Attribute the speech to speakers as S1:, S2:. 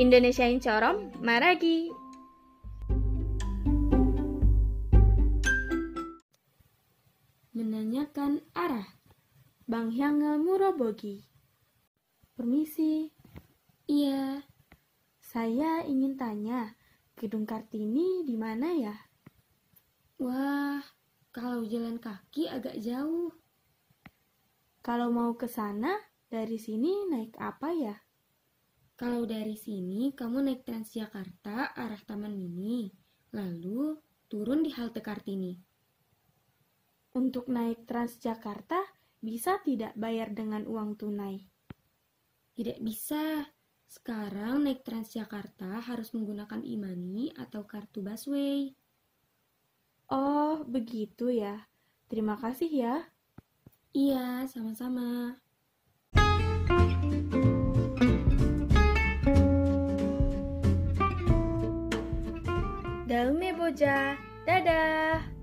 S1: Indonesiain Corom, Maragi.
S2: Menanyakan arah. Bang Hyangel Murobogi. Permisi.
S3: Iya,
S2: Saya ingin tanya, Gedung Kartini di mana ya?
S3: wah, kalau jalan kaki agak jauh.
S2: Kalau mau ke sana, dari sini naik apa ya?
S3: Kalau dari sini kamu naik Transjakarta arah Taman Mini, lalu turun di halte Kartini.
S2: Untuk naik Transjakarta, bisa tidak bayar dengan uang tunai?
S3: Tidak bisa. Sekarang naik Transjakarta harus menggunakan e-money atau kartu busway.
S2: Oh, begitu ya. Terima kasih ya.
S3: Iya, sama-sama.
S1: Daume Boja, dadah!